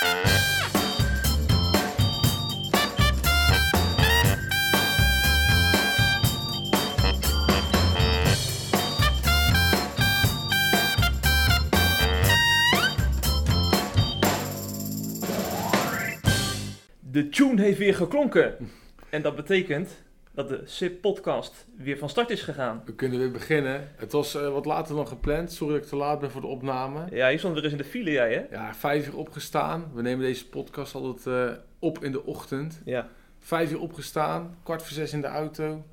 De tune heeft weer geklonken. En dat betekent dat de SIP-podcast weer van start is gegaan. We kunnen weer beginnen. Het was eh, wat later dan gepland. Sorry dat ik te laat ben voor de opname. Ja, je stond weer eens in de file, jij hè? Ja, vijf uur opgestaan. We nemen deze podcast altijd eh, op in de ochtend. Ja. Vijf uur opgestaan, kwart voor zes in de auto.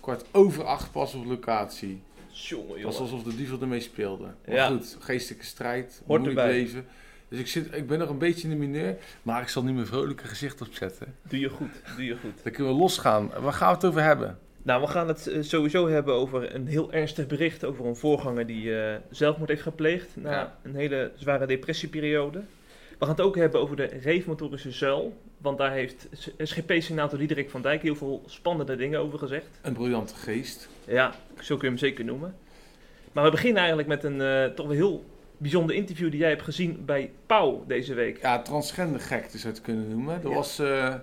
Kwart over acht pas op locatie. Jongen, Het was alsof de dievel ermee speelde. Maar Ja. goed, geestelijke strijd, Hoort moeilijk erbij. leven. Dus ik, zit, ik ben nog een beetje in de mineur. Maar ik zal nu mijn vrolijke gezicht opzetten. Doe je goed, doe je goed. Dan kunnen we losgaan. Waar gaan we het over hebben? Nou, we gaan het eh, sowieso hebben over een heel ernstig bericht over een voorganger die eh, zelfmoord heeft gepleegd na Ja. een hele zware depressieperiode. We gaan het ook hebben over de reefmotorische zuil, want daar heeft SGP-senator Diederik van Dijk heel veel spannende dingen over gezegd. Een briljante geest. Ja, zo kun je hem zeker noemen. Maar we beginnen eigenlijk met een eh, toch wel heel bijzonder interview die jij hebt gezien bij Pauw deze week. Ja, transgender gekte zou je het kunnen noemen. Er Ja. was eh,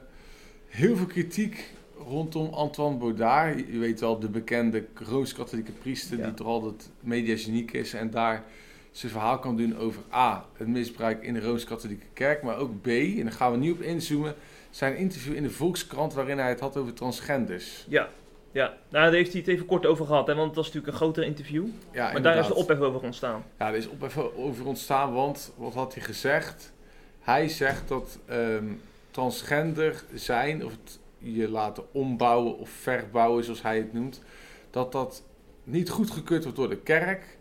heel veel kritiek rondom Antoine Baudard. Je weet wel, de bekende rooms-katholieke priester Ja. die toch altijd mediageniek is en daar zijn verhaal kan doen over A, het misbruik in de rooms-katholieke kerk, maar ook B, en daar gaan we nu op inzoomen, zijn interview in de Volkskrant waarin hij het had over transgenders. Ja, ja. Nou, daar heeft hij het even kort over gehad, hè, want het was natuurlijk een groter interview. Ja, maar daar is de ophef over ontstaan. Ja, er is op even over ontstaan, want wat had hij gezegd? Hij zegt dat ehm, transgender zijn, of het je laten ombouwen of verbouwen, zoals hij het noemt, dat dat niet goedgekeurd wordt door de kerk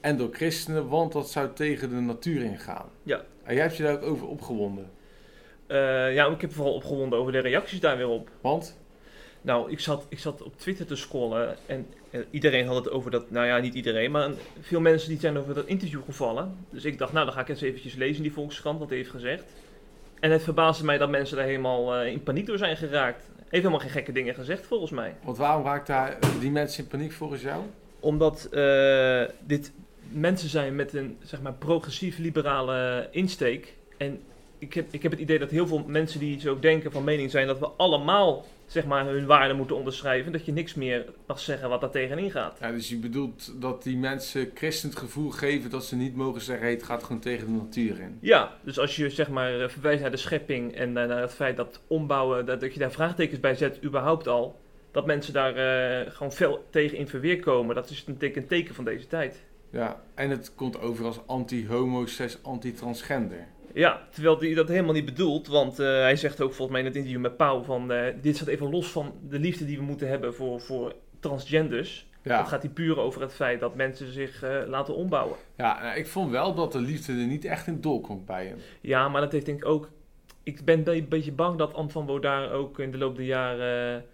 en door christenen, want dat zou tegen de natuur ingaan. Ja. En jij hebt je daar ook over opgewonden. Eh, ja, ik heb vooral opgewonden over de reacties daar weer op. Want? Nou, ik zat, ik zat op Twitter te scrollen en eh, iedereen had het over dat, nou ja, niet iedereen, maar veel mensen die zijn over dat interview gevallen. Dus ik dacht, nou, dan ga ik eens eventjes lezen die Volkskrant wat hij heeft gezegd. En het verbaasde mij dat mensen daar helemaal eh, in paniek door zijn geraakt. Heeft helemaal geen gekke dingen gezegd, volgens mij. Want waarom raakt daar die mensen in paniek volgens jou? Omdat eh, dit mensen zijn met een, zeg maar, progressief-liberale insteek. En ik heb, ik heb het idee dat heel veel mensen die zo denken van mening zijn dat we allemaal, zeg maar, hun waarden moeten onderschrijven. Dat je niks meer mag zeggen wat daar tegenin gaat. Ja, dus je bedoelt dat die mensen christen het gevoel geven dat ze niet mogen zeggen, hey, het gaat gewoon tegen de natuur in. Ja, dus als je zeg maar eh, verwijst naar de schepping en naar het feit dat ombouwen, dat, dat je daar vraagtekens bij zet, überhaupt al, dat mensen daar eh, gewoon veel tegen in verweer komen, dat is een teken, een teken van deze tijd. Ja, en het komt over als anti-homo, anti-transgender. Ja, terwijl hij dat helemaal niet bedoelt, want eh, hij zegt ook volgens mij in het interview met Pauw van, eh, dit staat even los van de liefde die we moeten hebben voor, voor transgenders. Ja, Dat gaat hij puur over het feit dat mensen zich eh, laten ombouwen. ja nou, ik vond wel dat de liefde er niet echt in doorkomt bij hem. Ja, maar dat heeft denk ik ook. Ik ben een beetje bang dat Antoine Baudard ook in de loop der jaren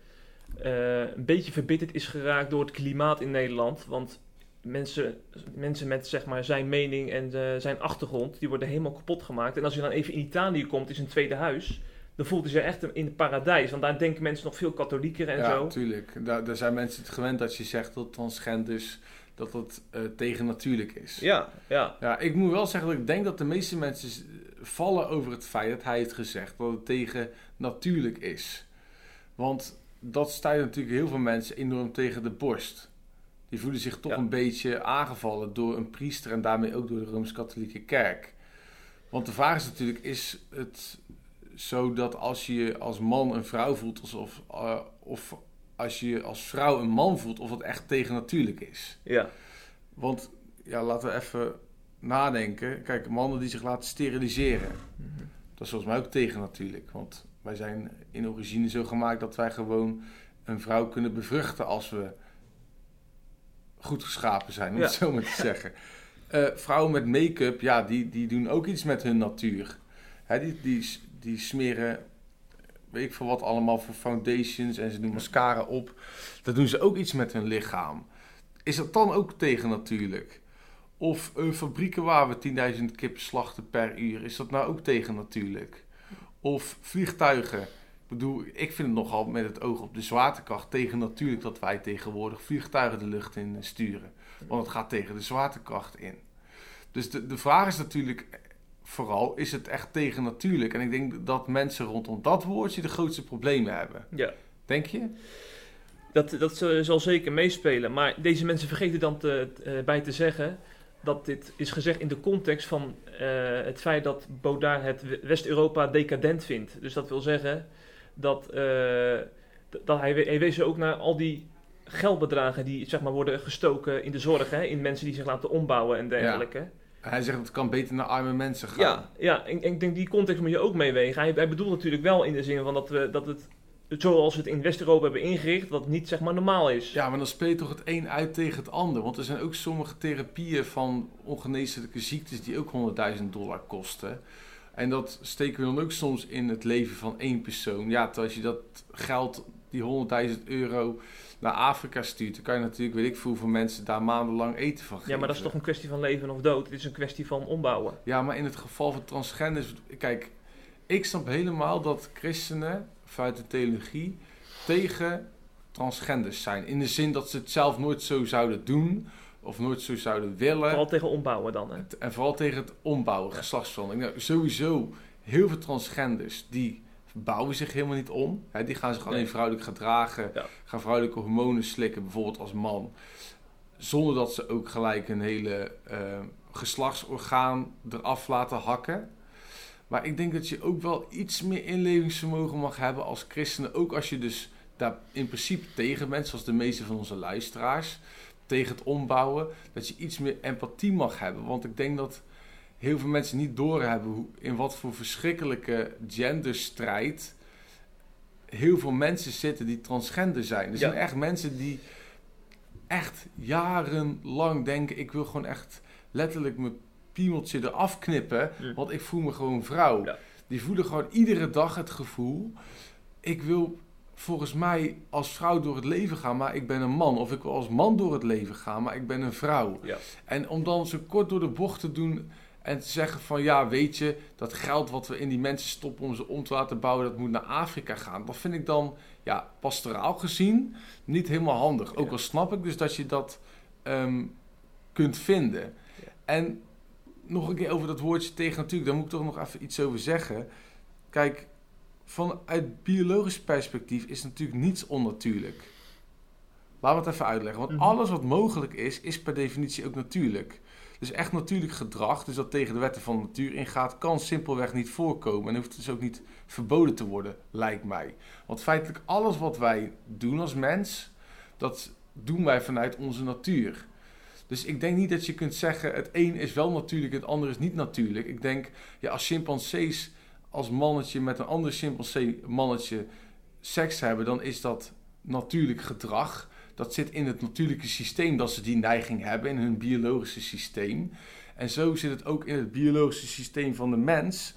een beetje verbitterd is geraakt door het klimaat in Nederland. Want mensen, mensen met zeg maar, zijn mening en eh, zijn achtergrond, die worden helemaal kapot gemaakt. En als je dan even in Italië komt, is een tweede huis, dan voelt hij zich echt in het paradijs. Want daar denken mensen nog veel katholieker en ja, zo. natuurlijk. Daar, daar zijn mensen het gewend dat je zegt dat transgenders, dat dat eh tegennatuurlijk is. Ja, ja, Ja, ik moet wel zeggen dat ik denk dat de meeste mensen vallen over het feit dat hij heeft gezegd dat het tegen natuurlijk is. Want dat stuit natuurlijk heel veel mensen enorm tegen de borst. Die voelen zich toch Ja. een beetje aangevallen door een priester en daarmee ook door de Rooms-Katholieke Kerk. Want de vraag is natuurlijk, is het zo dat als je als man een vrouw voelt, alsof, eh, of als je als vrouw een man voelt, of het echt tegennatuurlijk is? ja. Want ja, laten we even nadenken. Kijk, mannen die zich laten steriliseren. Mhm. Dat is volgens mij ook tegen natuurlijk. Want wij zijn in origine zo gemaakt dat wij gewoon een vrouw kunnen bevruchten als we goed geschapen zijn, om Ja. het zo maar te zeggen. Eh, vrouwen met make-up, ja, die, die doen ook iets met hun natuur. Hè, die, die, die smeren, weet ik veel wat allemaal voor foundations en ze doen mascara op. Dat doen ze ook iets met hun lichaam. Is dat dan ook tegen natuurlijk? Of eh, fabrieken waar we 10.000 kippen slachten per uur, is dat nou ook tegen natuurlijk? Of vliegtuigen. Ik bedoel, ik vind het nogal met het oog op de zwaartekracht tegen natuurlijk dat wij tegenwoordig vliegtuigen de lucht in sturen. Want het gaat tegen de zwaartekracht in. Dus de, de vraag is natuurlijk vooral is het echt tegen natuurlijk. En ik denk dat mensen rondom dat woordje de grootste problemen hebben. Ja. Denk je? Dat, dat zal zeker meespelen. Maar deze mensen vergeten dan te, eh, bij te zeggen dat dit is gezegd in de context van eh, het feit dat Baudard het West-Europa decadent vindt. Dus dat wil zeggen dat, uh, dat hij, hij wees ook naar al die geldbedragen die zeg maar, worden gestoken in de zorg, hè, in mensen die zich laten ombouwen en dergelijke. Ja. Hij zegt dat het kan beter naar arme mensen gaan. Ja, ja en, ik denk die context moet je ook meewegen. Hij, hij bedoelt natuurlijk wel in de zin van dat, we, dat het zoals we het in West-Europa hebben ingericht, dat niet zeg maar normaal is. Ja, maar dan speel je toch het een uit tegen het ander. Want er zijn ook sommige therapieën van ongeneeslijke ziektes die ook 100.000 dollar kosten. En dat steken we dan ook soms in het leven van één persoon. Ja, als je dat geld, die 100.000 euro, naar Afrika stuurt, dan kan je natuurlijk, weet ik veel, voor mensen daar maandenlang eten van geven. Ja, maar dat is toch een kwestie van leven of dood? Het is een kwestie van ombouwen. Ja, maar in het geval van transgenders, kijk, ik snap helemaal dat christenen vanuit de theologie tegen transgenders zijn. In de zin dat ze het zelf nooit zo zouden doen of nooit zo zouden willen. Vooral tegen ombouwen dan, hè? En vooral tegen het ombouwen, geslachtsverandering. Nou, sowieso, heel veel transgenders die bouwen zich helemaal niet om. Hè, die gaan zich alleen vrouwelijk gedragen, ja. gaan vrouwelijke hormonen slikken, bijvoorbeeld als man. Zonder dat ze ook gelijk een hele uh, geslachtsorgaan eraf laten hakken. Maar ik denk dat je ook wel iets meer inlevingsvermogen mag hebben als christenen. Ook als je dus daar in principe tegen bent, zoals de meeste van onze luisteraars. Tegen het ombouwen. Dat je iets meer empathie mag hebben. Want ik denk dat heel veel mensen niet doorhebben hoe, in wat voor verschrikkelijke genderstrijd heel veel mensen zitten die transgender zijn. Er zijn echt mensen die echt jarenlang denken: ik wil gewoon echt letterlijk mijn piemeltje eraf knippen, want ik voel me gewoon vrouw. Die voelen gewoon iedere dag het gevoel: ik wil volgens mij als vrouw door het leven gaan, maar ik ben een man. Of ik wil als man door het leven gaan, maar ik ben een vrouw. Ja. En om dan zo kort door de bocht te doen en te zeggen van ja, weet je, dat geld wat we in die mensen stoppen om ze om te laten bouwen, dat moet naar Afrika gaan. Dat vind ik dan, ja, pastoraal gezien niet helemaal handig. Ook al snap ik dus dat je dat um, kunt vinden. En nog een keer over dat woordje tegen natuurlijk, daar moet ik toch nog even iets over zeggen. Kijk, vanuit biologisch perspectief is natuurlijk niets onnatuurlijk. Laten we het even uitleggen. Want alles wat mogelijk is, is per definitie ook natuurlijk. Dus echt natuurlijk gedrag, dus dat tegen de wetten van de natuur ingaat, kan simpelweg niet voorkomen. En hoeft dus ook niet verboden te worden, lijkt mij. Want feitelijk alles wat wij doen als mens, dat doen wij vanuit onze natuur. Dus ik denk niet dat je kunt zeggen, het een is wel natuurlijk, het ander is niet natuurlijk. Ik denk, ja, als chimpansees als mannetje met een ander chimpansee mannetje seks hebben, dan is dat natuurlijk gedrag. Dat zit in het natuurlijke systeem dat ze die neiging hebben, in hun biologische systeem. En zo zit het ook in het biologische systeem van de mens.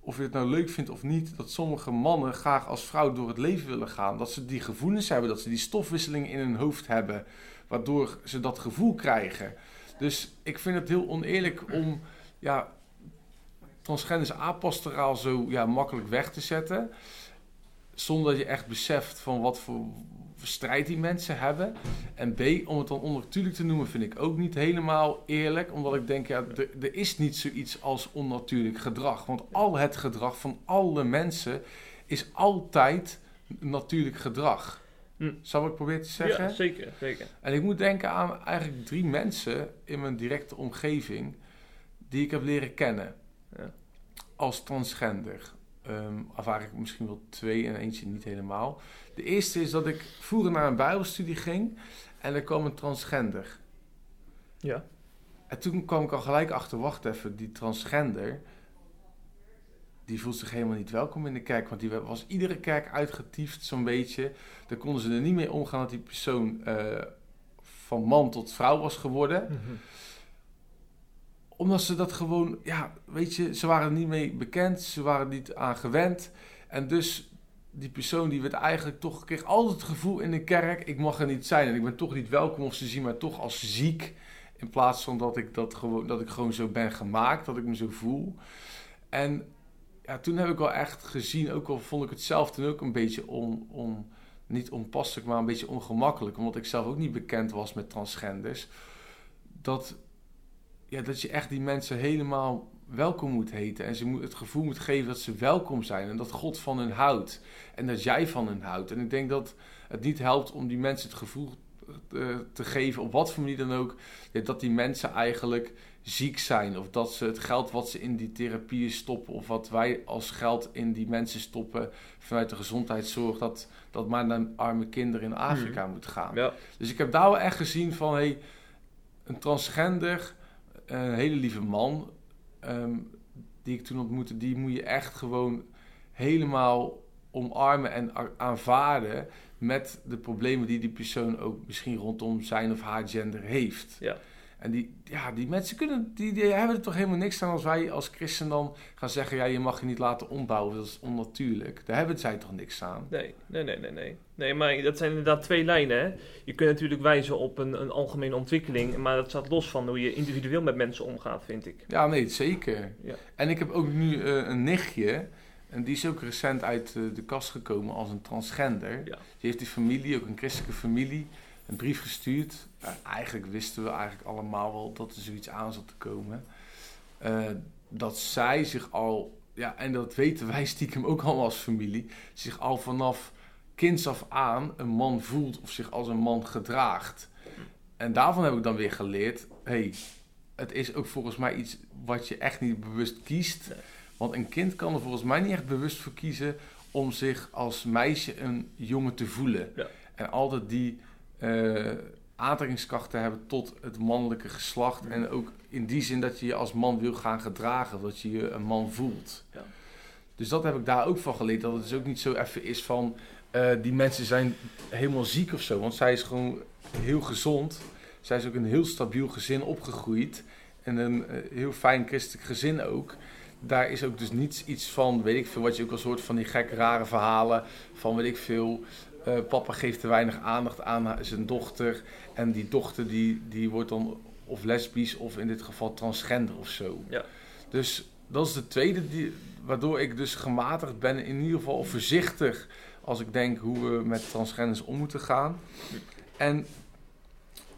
Of je het nou leuk vindt of niet, dat sommige mannen graag als vrouw door het leven willen gaan. Dat ze die gevoelens hebben, dat ze die stofwisseling in hun hoofd hebben, waardoor ze dat gevoel krijgen. Dus ik vind het heel oneerlijk om ja, transgenders apastoraal zo ja, makkelijk weg te zetten. Zonder dat je echt beseft van wat voor strijd die mensen hebben. En B, om het dan onnatuurlijk te noemen, vind ik ook niet helemaal eerlijk. Omdat ik denk, ja, er is niet zoiets als onnatuurlijk gedrag. Want al het gedrag van alle mensen is altijd natuurlijk gedrag. Hm. Zal ik proberen te zeggen? Ja, zeker, zeker. En ik moet denken aan eigenlijk drie mensen in mijn directe omgeving die ik heb leren kennen. Ja. Als transgender. Um, of eigenlijk misschien wel twee en eentje niet helemaal. De eerste is dat ik vroeger naar een bijbelstudie ging en er kwam een transgender. Ja. En toen kwam ik al gelijk achter, wacht even, die transgender, die voelt zich helemaal niet welkom in de kerk. Want die was iedere kerk uitgetiefd zo'n beetje. Daar konden ze er niet mee omgaan dat die persoon uh, van man tot vrouw was geworden. Mm -hmm omdat ze dat gewoon, ja, weet je, ze waren niet mee bekend, ze waren niet aan gewend. En dus die persoon die werd eigenlijk toch, kreeg altijd het gevoel in de kerk, ik mag er niet zijn en ik ben toch niet welkom of ze zien mij toch als ziek. In plaats van dat ik, dat gewoon, dat ik gewoon zo ben gemaakt, dat ik me zo voel. En ja, toen heb ik wel echt gezien, ook al vond ik het zelf toen ook een beetje on, on, niet onpasselijk, maar een beetje ongemakkelijk. Omdat ik zelf ook niet bekend was met transgenders. Dat ja, dat je echt die mensen helemaal welkom moet heten. En ze moet het gevoel moet geven dat ze welkom zijn. En dat God van hen houdt. En dat jij van hen houdt. En ik denk dat het niet helpt om die mensen het gevoel te, te geven, op wat voor manier dan ook, dat die mensen eigenlijk ziek zijn. Of dat ze het geld wat ze in die therapieën stoppen, of wat wij als geld in die mensen stoppen vanuit de gezondheidszorg, dat, dat maar naar arme kinderen in Afrika hmm. moet gaan. Ja. Dus ik heb daar wel echt gezien van, hey, een transgender, een hele lieve man, ehm, die ik toen ontmoette, die moet je echt gewoon helemaal omarmen en aanvaarden met de problemen die die persoon ook misschien rondom zijn of haar gender heeft. Ja. En die, ja, die mensen kunnen, die, die hebben er toch helemaal niks aan als wij als christen dan gaan zeggen, ja, je mag je niet laten ombouwen, dat is onnatuurlijk. Daar hebben zij toch niks aan? Nee, nee, nee, nee, nee. Nee, maar dat zijn inderdaad twee lijnen. Hè? Je kunt natuurlijk wijzen op een, een algemene ontwikkeling, maar dat staat los van hoe je individueel met mensen omgaat, vind ik. Ja, nee, zeker. Ja. En ik heb ook nu uh, een nichtje, en die is ook recent uit uh, de kast gekomen als een transgender. Ja. Die heeft die familie, ook een christelijke familie, een brief gestuurd. Uh, eigenlijk wisten we eigenlijk allemaal wel dat er zoiets aan zat te komen. Uh, dat zij zich al, ja, en dat weten wij stiekem ook allemaal als familie, zich al vanaf kinds af aan een man voelt of zich als een man gedraagt. En daarvan heb ik dan weer geleerd, hey, het is ook volgens mij iets wat je echt niet bewust kiest. Want een kind kan er volgens mij niet echt bewust voor kiezen om zich als meisje een jongen te voelen. Ja. En altijd die uh, aantrekkingskracht te hebben tot het mannelijke geslacht. En ook in die zin dat je je als man wil gaan gedragen, dat je je een man voelt. Ja. Dus dat heb ik daar ook van geleerd. Dat het dus ook niet zo even is van uh, die mensen zijn helemaal ziek of zo. Want zij is gewoon heel gezond. Zij is ook een heel stabiel gezin opgegroeid. En een uh, heel fijn christelijk gezin ook daar is ook dus niets iets van, weet ik veel, wat je ook al soort van die gekke rare verhalen van, weet ik veel, uh, papa geeft te weinig aandacht aan zijn dochter en die dochter die, die wordt dan of lesbisch of in dit geval transgender of zo. Ja. Dus dat is de tweede, die, waardoor ik dus gematigd ben, in ieder geval voorzichtig als ik denk hoe we met transgenders om moeten gaan. En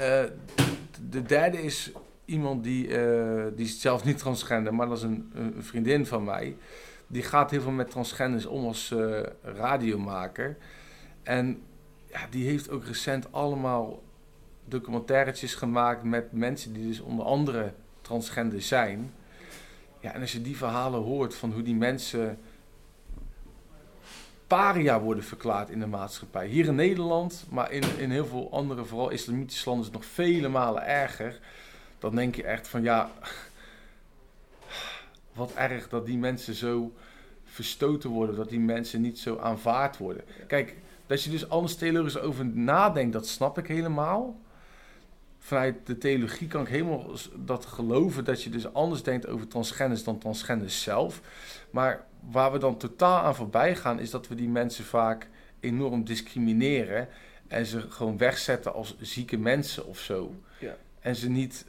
uh, de derde is iemand die, uh, die is zelf niet transgender, maar dat is een, een, vriendin van mij. Die gaat heel veel met transgenders om als uh, radiomaker. En ja, die heeft ook recent allemaal documentairetjes gemaakt met mensen die dus onder andere transgender zijn. Ja, en als je die verhalen hoort van hoe die mensen paria worden verklaard in de maatschappij. Hier in Nederland, maar in, in heel veel andere, vooral islamitische landen, is het nog vele malen erger dan denk je echt van ja, wat erg dat die mensen zo verstoten worden, dat die mensen niet zo aanvaard worden. Kijk, dat je dus anders theologisch over nadenkt, dat snap ik helemaal. Vanuit de theologie kan ik helemaal dat geloven dat je dus anders denkt over transgenders dan transgenders zelf. Maar waar we dan totaal aan voorbij gaan, is dat we die mensen vaak enorm discrimineren en ze gewoon wegzetten als zieke mensen of zo. Ja. En ze niet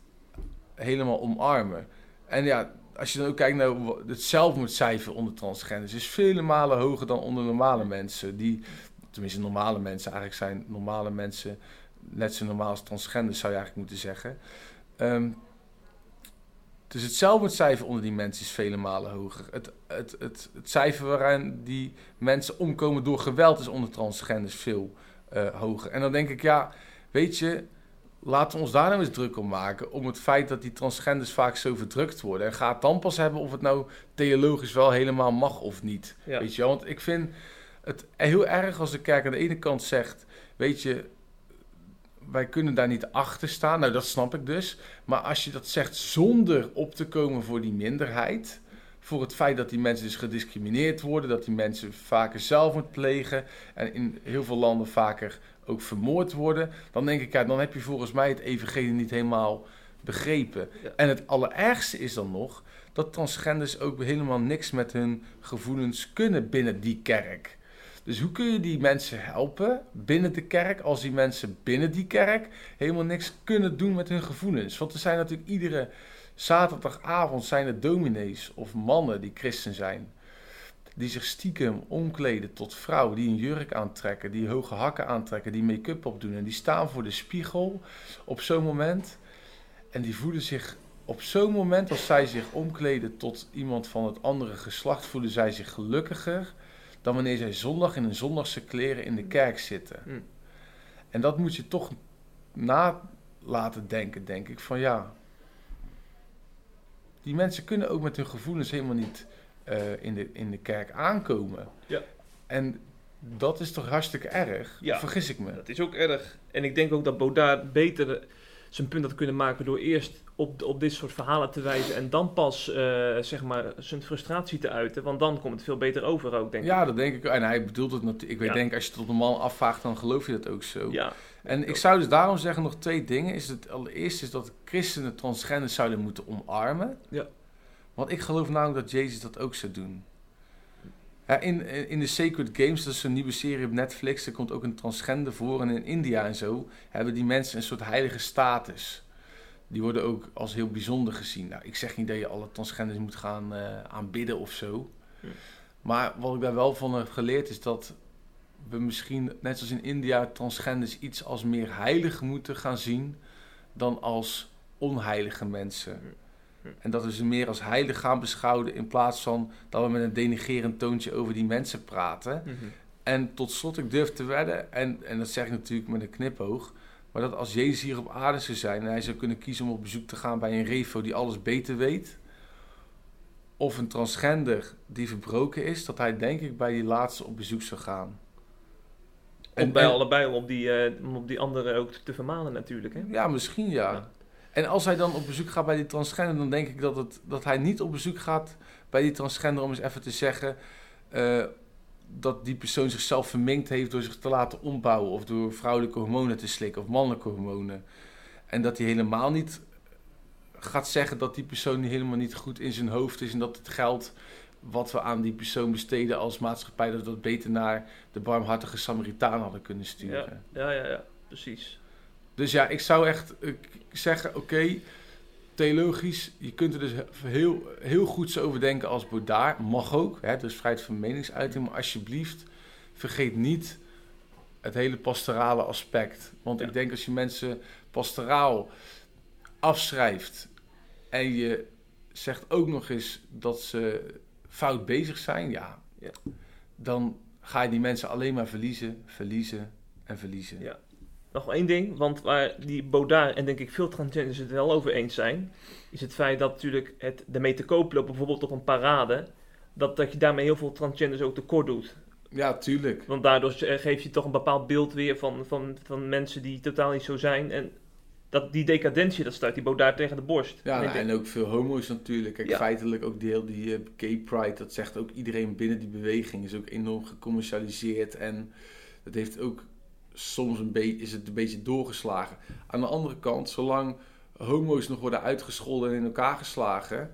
helemaal omarmen. En ja, als je dan ook kijkt naar het zelfmoordcijfer onder transgenders, is vele malen hoger dan onder normale mensen. Die, tenminste, normale mensen eigenlijk zijn normale mensen net zo normaal als transgenders, zou je eigenlijk moeten zeggen. Um, dus het zelfmoordcijfer onder die mensen is vele malen hoger. Het, het, het, het cijfer waarin die mensen omkomen door geweld is onder transgenders veel uh, hoger. En dan denk ik, ja, weet je, laten we ons daar nou eens druk om maken. Om het feit dat die transgenders vaak zo verdrukt worden. En ga het dan pas hebben of het nou theologisch wel helemaal mag of niet. Weet je Want ik vind het heel erg als de kerk aan de ene kant zegt... Weet je, wij kunnen daar niet achter staan. Nou, dat snap ik dus. Maar als je dat zegt zonder op te komen voor die minderheid... Voor het feit dat die mensen dus gediscrimineerd worden, dat die mensen vaker zelf moeten plegen en in heel veel landen vaker ook vermoord worden, dan denk ik, ja, dan heb je volgens mij het evangelie niet helemaal begrepen. En het allerergste is dan nog dat transgenders ook helemaal niks met hun gevoelens kunnen binnen die kerk. Dus hoe kun je die mensen helpen binnen de kerk als die mensen binnen die kerk helemaal niks kunnen doen met hun gevoelens? Want er zijn natuurlijk iedere zaterdagavond zijn er dominees of mannen die christen zijn die zich stiekem omkleden tot vrouw, die een jurk aantrekken, die hoge hakken aantrekken, die make-up opdoen. En die staan voor de spiegel op zo'n moment en die voelen zich op zo'n moment als zij zich omkleden tot iemand van het andere geslacht, voelen zij zich gelukkiger dan wanneer zij zondag in hun zondagse kleren in de kerk zitten. Hm. En dat moet je toch na laten denken, denk ik, van ja, die mensen kunnen ook met hun gevoelens helemaal niet eh, in, de, in de kerk aankomen. Ja. En dat is toch hartstikke erg? Ja. Vergis ik me? Dat is ook erg. En ik denk ook dat Baudard beter zijn punt had kunnen maken door eerst op, op dit soort verhalen te wijzen en dan pas eh, zeg maar zijn frustratie te uiten. Want dan komt het veel beter over ook, denk Ja, dat denk ik. En hij bedoelt het natuurlijk. Ik weet, Ja. denk, als je het op de man afvraagt, dan geloof je dat ook zo. ik. Ja, En ik zou dus daarom zeggen nog twee dingen. Is het allereerst is dat christenen transgenders zouden moeten omarmen. Ja. Want ik geloof namelijk dat Jezus dat ook zou doen. Ja, in, in de Sacred Games, dat is zo'n nieuwe serie op Netflix, er komt ook een transgender voor. En in India en zo hebben die mensen een soort heilige status. Die worden ook als heel bijzonder gezien. Nou, ik zeg niet dat je alle transgenders moet gaan eh, aanbidden of zo. Hm. Maar wat ik daar wel van heb geleerd is dat we misschien, net zoals in India, transgenders iets als meer heilig moeten gaan zien dan als onheilige mensen. En dat we ze meer als heilig gaan beschouwen in plaats van dat we met een denigerend toontje over die mensen praten. Mhm. En tot slot, ik durf te wedden, en, en dat zeg ik natuurlijk met een knipoog, maar dat als Jezus hier op aarde zou zijn en hij zou kunnen kiezen om op bezoek te gaan bij een refo die alles beter weet, of een transgender die verbroken is, dat hij denk ik bij die laatste op bezoek zou gaan. Om bij allebei om op die, eh, om op die anderen ook te vermanen natuurlijk. Hè? Ja, misschien ja. Ja. En als hij dan op bezoek gaat bij die transgender, dan denk ik dat, het, dat hij niet op bezoek gaat bij die transgender om eens even te zeggen eh, dat die persoon zichzelf verminkt heeft door zich te laten ombouwen of door vrouwelijke hormonen te slikken of mannelijke hormonen. En dat hij helemaal niet gaat zeggen dat die persoon helemaal niet goed in zijn hoofd is en dat het geld wat we aan die persoon besteden als maatschappij, dat we dat beter naar de barmhartige Samaritaan hadden kunnen sturen. Ja, ja, ja, precies. Dus ja, ik zou echt zeggen, oké, theologisch, je kunt er dus heel, heel goed zo over denken als Baudard. Mag ook, hè, dus vrijheid van meningsuiting. Maar alsjeblieft, vergeet niet het hele pastorale aspect. Want Ja. ik denk als je mensen pastoraal afschrijft en je zegt ook nog eens dat ze fout bezig zijn, ja, Ja. dan ga je die mensen alleen maar verliezen, verliezen en verliezen. Ja. Nog wel één ding, want waar die Baudard en denk ik veel transgenders het wel over eens zijn, is het feit dat natuurlijk het ermee te koop lopen, bijvoorbeeld op een parade, dat, dat je daarmee heel veel transgenders ook tekort doet. Ja, tuurlijk. Want daardoor geef je toch een bepaald beeld weer van, van, van mensen die totaal niet zo zijn. En dat, die decadentie, dat stuit die Baudard tegen de borst. Ja, En nou, ook veel homo's natuurlijk. Kijk, Ja. feitelijk ook deel die eh, gay pride, dat zegt ook iedereen binnen die beweging, is ook enorm gecommercialiseerd en dat heeft ook soms een beetje, is het een beetje doorgeslagen. Aan de andere kant, zolang homo's nog worden uitgescholden en in elkaar geslagen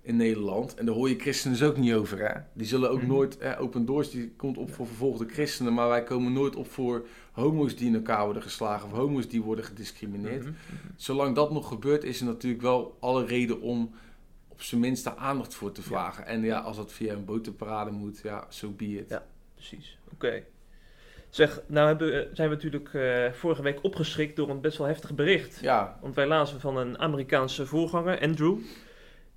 in Nederland, en daar hoor je christenen dus ook niet over, hè. Die zullen ook Mhm. nooit, Open Doors die komt op voor vervolgde christenen, maar wij komen nooit op voor homo's die in elkaar worden geslagen of homo's die worden gediscrimineerd Mhm. zolang dat nog gebeurt, is er natuurlijk wel alle reden om op zijn minst daar aandacht voor te vragen. En ja, als dat via een botenparade moet, ja, zo so be it. Ja. Precies, oké. Zeg, nou hebben, zijn we natuurlijk eh, vorige week opgeschrikt door een best wel heftig bericht. Ja, Want wij lazen van een Amerikaanse voorganger, Andrew,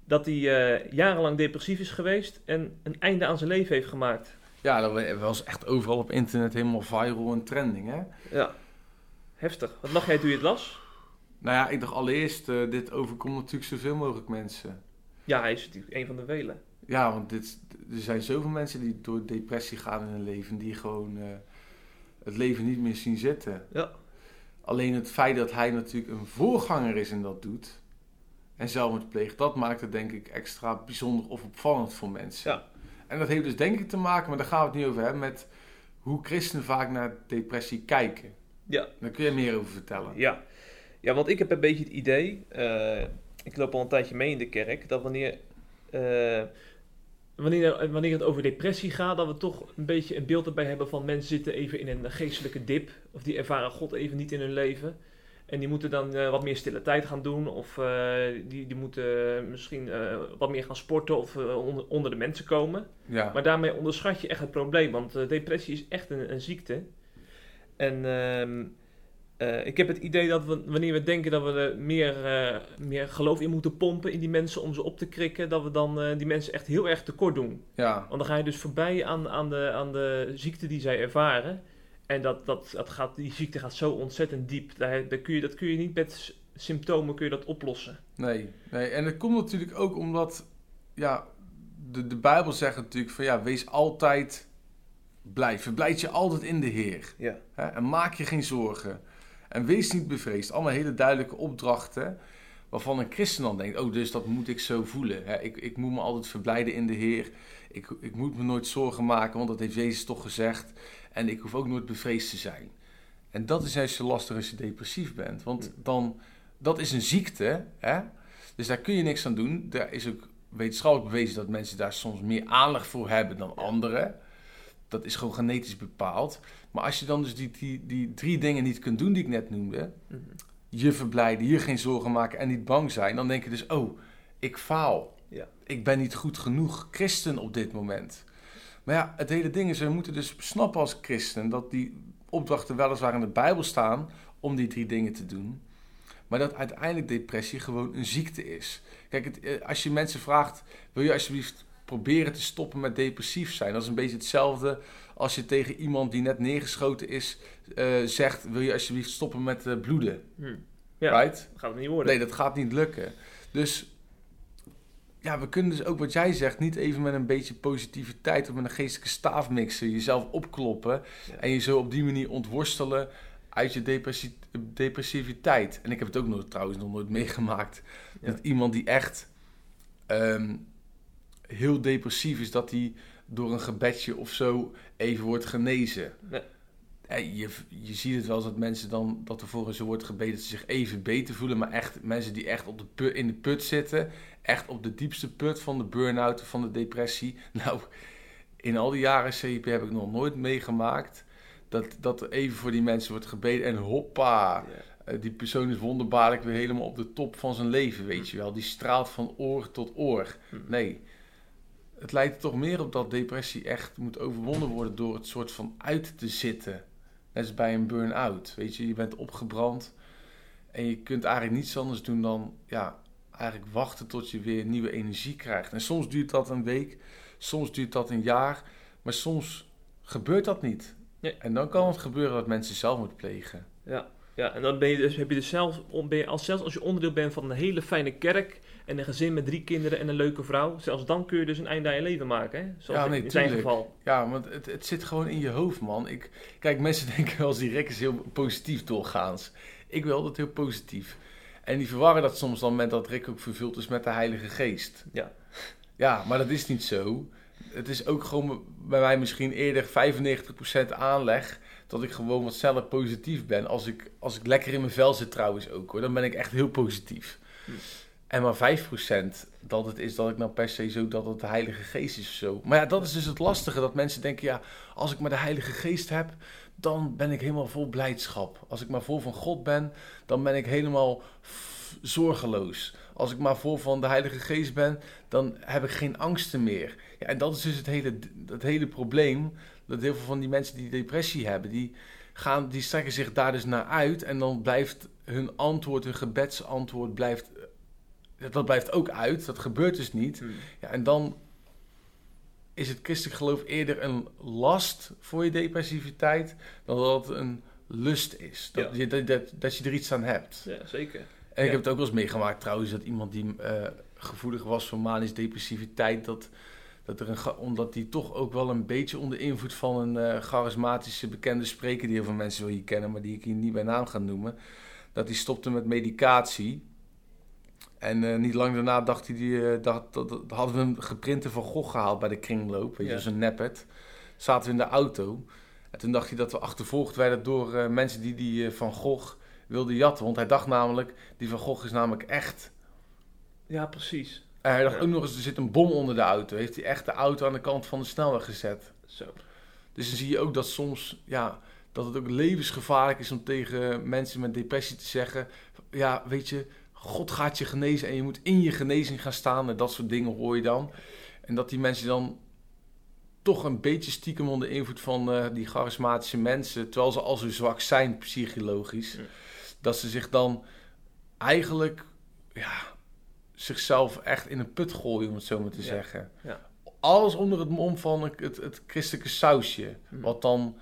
dat hij eh, jarenlang depressief is geweest en een einde aan zijn leven heeft gemaakt. ja dat was echt overal op internet helemaal viral en trending, hè. Ja, heftig. Wat dacht jij toen je het las? Nou ja, ik dacht allereerst, eh, dit overkomt natuurlijk zoveel mogelijk mensen. Ja, hij is natuurlijk een van de velen. Ja, want dit, er zijn zoveel mensen die door depressie gaan in hun leven, die gewoon het leven niet meer zien zitten. Ja. Alleen het feit dat hij natuurlijk een voorganger is en dat doet, en zelfmoord pleegt, dat maakt het denk ik extra bijzonder of opvallend voor mensen. Ja. En dat heeft dus denk ik te maken, maar daar gaan we het niet over hebben, met hoe christenen vaak naar depressie kijken. Ja. Daar kun je meer over vertellen. Ja. ja, want ik heb een beetje het idee, eh, ik loop al een tijdje mee in de kerk, dat wanneer, eh, wanneer, wanneer het over depressie gaat, dat we toch een beetje een beeld erbij hebben van mensen zitten even in een geestelijke dip, of die ervaren God even niet in hun leven. En die moeten dan eh, wat meer stille tijd gaan doen, of eh, die, die moeten misschien eh, wat meer gaan sporten of onder, onder de mensen komen. Ja. Maar daarmee onderschat je echt het probleem, want depressie is echt een, een ziekte. En eh, ik heb het idee dat we, wanneer we denken dat we er meer, eh, meer geloof in moeten pompen in die mensen om ze op te krikken, dat we dan eh, die mensen echt heel erg tekort doen. Ja, Want dan ga je dus voorbij aan, aan, de, aan de ziekte die zij ervaren. En dat, dat, dat gaat, die ziekte gaat zo ontzettend diep. Daar, daar kun je, dat kun je niet met symptomen kun je dat oplossen. nee, nee. En het komt natuurlijk ook omdat, ja, de, de Bijbel zegt natuurlijk van, ja, wees altijd blij. Verblijd je altijd in de Heer. Ja. Hè? En maak je geen zorgen. En wees niet bevreesd. Allemaal hele duidelijke opdrachten. Waarvan een christen dan denkt: oh, dus dat moet ik zo voelen. Hè? Ik, ik moet me altijd verblijden in de Heer. Ik, ik moet me nooit zorgen maken, want dat heeft Jezus toch gezegd. En ik hoef ook nooit bevreesd te zijn. En dat is juist zo lastig als je depressief bent. Want dan, dat is een ziekte. Hè? Dus daar kun je niks aan doen. Daar is ook wetenschappelijk bewezen dat mensen daar soms meer aandacht voor hebben dan anderen. Dat is gewoon genetisch bepaald. Maar als je dan dus die, die, die drie dingen niet kunt doen die ik net noemde, Mhm. je verblijden, je geen zorgen maken en niet bang zijn, dan denk je dus, oh, ik faal. Ja. Ik ben niet goed genoeg christen op dit moment. Maar ja, het hele ding is, we moeten dus snappen als christen dat die opdrachten weliswaar in de Bijbel staan om die drie dingen te doen. Maar dat uiteindelijk depressie gewoon een ziekte is. Kijk, het, eh, als je mensen vraagt, wil je alsjeblieft proberen te stoppen met depressief zijn? Dat is een beetje hetzelfde als je tegen iemand die net neergeschoten is eh, zegt, wil je alsjeblieft stoppen met eh, bloeden? Hm. Ja, Right? dat gaat het niet worden. Nee, dat gaat niet lukken. Dus ja, we kunnen dus ook wat jij zegt, niet even met een beetje positiviteit of met een geestelijke staaf mixen, jezelf opkloppen Ja. en je zo op die manier ontworstelen uit je depressi- depressiviteit. En ik heb het ook nog, trouwens nog nooit meegemaakt. Ja. Dat iemand die echt ehm, heel depressief is, dat hij door een gebedje of zo even wordt genezen. Nee. Je, je ziet het wel eens dat mensen dan, dat er voor ze wordt gebeden dat ze zich even beter voelen. Maar echt mensen die echt op de put, in de put zitten, echt op de diepste put van de burn-out van de depressie. Nou, in al die jaren CIP heb ik nog nooit meegemaakt dat, dat er even voor die mensen wordt gebeden en hoppa, Ja. eh, die persoon is wonderbaarlijk weer helemaal op de top van zijn leven, weet je wel. Die straalt van oor tot oor. Hm. Nee, het lijkt er toch meer op dat depressie echt moet overwonnen worden door het soort van uit te zitten. Net als bij een burn-out, weet je. Je bent opgebrand en je kunt eigenlijk niets anders doen dan, ja, eigenlijk wachten tot je weer nieuwe energie krijgt. En soms duurt dat een week, soms duurt dat een jaar, maar soms gebeurt dat niet. Nee. En dan kan het gebeuren dat mensen zelfmoord plegen. Ja, ja, en dan ben je dus, heb je dus zelfs, ben je als, zelfs als je onderdeel bent van een hele fijne kerk en een gezin met drie kinderen en een leuke vrouw, zelfs dan kun je dus een einde aan je leven maken, hè? Zoals Ja, in- nee, in zijn tuurlijk. geval. Ja, want het, het zit gewoon in je hoofd, man. Ik, kijk, mensen denken wel eens die Rick is heel positief doorgaans. Ik wil dat heel positief. En die verwarren dat soms dan met dat Rick ook vervuld is met de Heilige Geest. Ja. Ja, maar dat is niet zo. Het is ook gewoon bij mij misschien eerder 95% aanleg dat ik gewoon wat sneller positief ben. Als ik, als ik lekker in mijn vel zit trouwens ook hoor, dan ben ik echt heel positief. Hm. En maar 5% dat het is dat ik nou per se zo dat het de Heilige Geest is of zo. Maar ja, dat is dus het lastige. Dat mensen denken, ja, als ik maar de Heilige Geest heb, dan ben ik helemaal vol blijdschap. Als ik maar vol van God ben, dan ben ik helemaal zorgeloos. Als ik maar vol van de Heilige Geest ben, dan heb ik geen angsten meer. Ja, en dat is dus het hele, het hele probleem. Dat heel veel van die mensen die depressie hebben, die, gaan, die strekken zich daar dus naar uit. En dan blijft hun antwoord, hun gebedsantwoord, blijft, dat blijft ook uit. Dat gebeurt dus niet. Hm. Ja, en dan is het christelijk geloof eerder een last voor je depressiviteit dan dat het een lust is. Dat, Ja. je, dat, dat, dat je er iets aan hebt. Ja, zeker. En ik Ja. heb het ook wel eens meegemaakt trouwens dat iemand die eh, gevoelig was voor manisch depressiviteit, dat, dat er een, omdat die toch ook wel een beetje onder invloed van een eh, charismatische bekende spreker die heel veel mensen wel hier kennen, maar die ik hier niet bij naam ga noemen, dat die stopte met medicatie. En eh, niet lang daarna dacht hij, die, eh, dacht, dat, dat- hadden we een geprinte van Gogh gehaald bij de kringloop, weet je, Ja. zo'n neppet. Zaten we in de auto. En toen dacht hij dat we achtervolgd werden door eh, mensen die die van Gogh wilden jatten. Want hij dacht namelijk, die van Gogh is namelijk echt. Ja, precies. En hij dacht Ja. ook nog eens, er zit een bom onder de auto. Heeft hij echt de auto aan de kant van de snelweg gezet. Zo. Dus dan zie je ook dat soms, ja, dat het ook levensgevaarlijk is om tegen mensen met depressie te zeggen, ja, weet je, God gaat je genezen en je moet in je genezing gaan staan. En dat soort dingen hoor je dan. En dat die mensen dan toch een beetje stiekem onder invloed van eh, die charismatische mensen, terwijl ze al zo zwak zijn psychologisch, Ja. dat ze zich dan eigenlijk ja, zichzelf echt in een put gooien, om het zo maar te Ja. zeggen. Ja. Alles onder het mom van het, het, het christelijke sausje, Hm. wat dan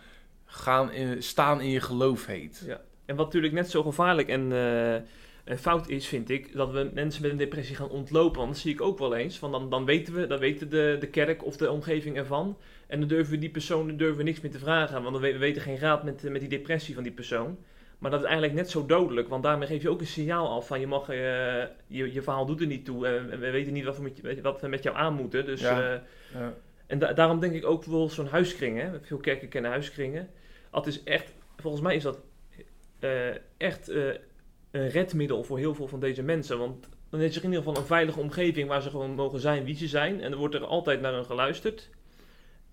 gaan in, staan in je geloof heet. Ja. En wat natuurlijk net zo gevaarlijk en, eh, fout is, vind ik, dat we mensen met een depressie gaan ontlopen. Want dat zie ik ook wel eens. Want dan, dan weten we, dan weten de, de kerk of de omgeving ervan. En dan durven we die persoon durven we niks meer te vragen. Want dan we, we weten geen raad met, eh, met die depressie van die persoon. Maar dat is eigenlijk net zo dodelijk. Want daarmee geef je ook een signaal af van je mag, eh, je, je verhaal doet er niet toe. En we weten niet wat we met, je- wat we met jou aan moeten. Dus, Ja. eh, Ja. en da- daarom denk ik ook wel zo'n huiskring. Hè? Veel kerken kennen huiskringen. Dat is echt, volgens mij is dat eh, echt eh, een redmiddel voor heel veel van deze mensen. Want dan is er in ieder geval een veilige omgeving waar ze gewoon mogen zijn wie ze zijn. En er wordt er altijd naar hun geluisterd.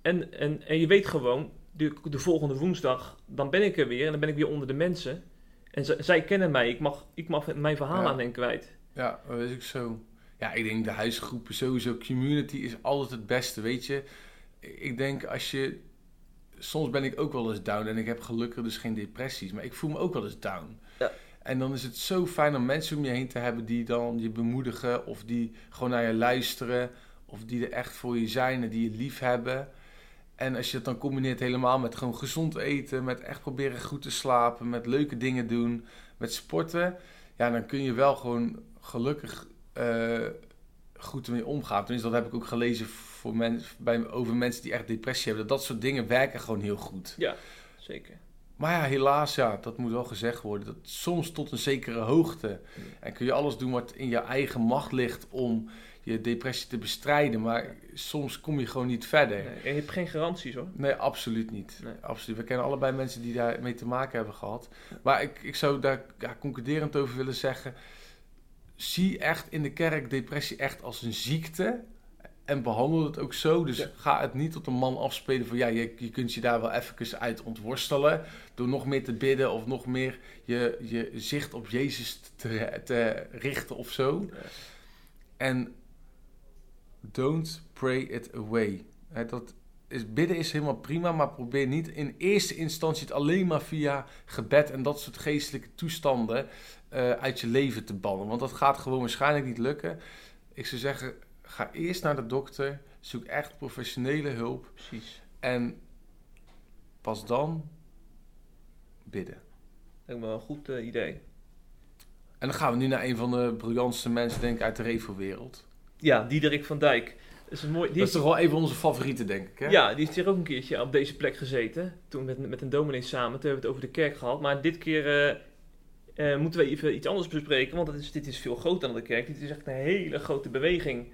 En, en, en je weet gewoon, de, de volgende woensdag, dan ben ik er weer en dan ben ik weer onder de mensen. En z- zij kennen mij, ik mag, ik mag mijn verhaal Ja. aan hen kwijt. Ja, dat is ook zo. Ja, ik denk de huisgroepen sowieso, community is altijd het beste, weet je. Ik denk als je... Soms ben ik ook wel eens down en ik heb gelukkig dus geen depressies, maar ik voel me ook wel eens down. Ja. En dan is het zo fijn om mensen om je heen te hebben die dan je bemoedigen of die gewoon naar je luisteren of die er echt voor je zijn en die je lief hebben. En als je het dan combineert helemaal met gewoon gezond eten, met echt proberen goed te slapen, met leuke dingen doen, met sporten, ja, dan kun je wel gewoon gelukkig eh, goed ermee omgaan. Tenminste, dat heb ik ook gelezen voor men, bij, over mensen die echt depressie hebben. Dat dat soort dingen werken gewoon heel goed. Zeker. Maar ja, helaas, ja, dat moet wel gezegd worden. Dat soms tot een zekere hoogte. En kun je alles doen wat in je eigen macht ligt om je depressie te bestrijden. Maar soms kom je gewoon niet verder. Nee, en je hebt geen garanties hoor. Nee, absoluut niet. Nee. Absoluut. We kennen allebei mensen die daarmee te maken hebben gehad. Maar ik, ik zou daar ja, concluderend over willen zeggen. Zie echt in de kerk depressie echt als een ziekte. En behandel het ook zo. Dus Ja. ga het niet tot een man afspelen van ja, je, je kunt je daar wel even uit ontworstelen. Door nog meer te bidden of nog meer je, je zicht op Jezus te, te richten of zo. Ja. En don't pray it away. Dat is, bidden is helemaal prima, maar probeer niet in eerste instantie het alleen maar via gebed en dat soort geestelijke toestanden eh, uit je leven te bannen. Want dat gaat gewoon waarschijnlijk niet lukken. Ik zou zeggen, ga eerst naar de dokter, zoek echt professionele hulp Precies. en pas dan bidden. Lijkt me wel een goed eh, idee. En dan gaan we nu naar een van de briljantste mensen, denk ik, uit de Revo-wereld. Ja, Diederik van Dijk. Dat is een mooi. Die Dat is is, toch wel een van onze favorieten, denk ik, hè? ja, die is hier ook een keertje op deze plek gezeten. Toen met, met een dominee samen. Toen hebben we het over de kerk gehad. Maar dit keer eh, eh, moeten we even iets anders bespreken. Want is, dit is veel groter dan de kerk. Dit is echt een hele grote beweging.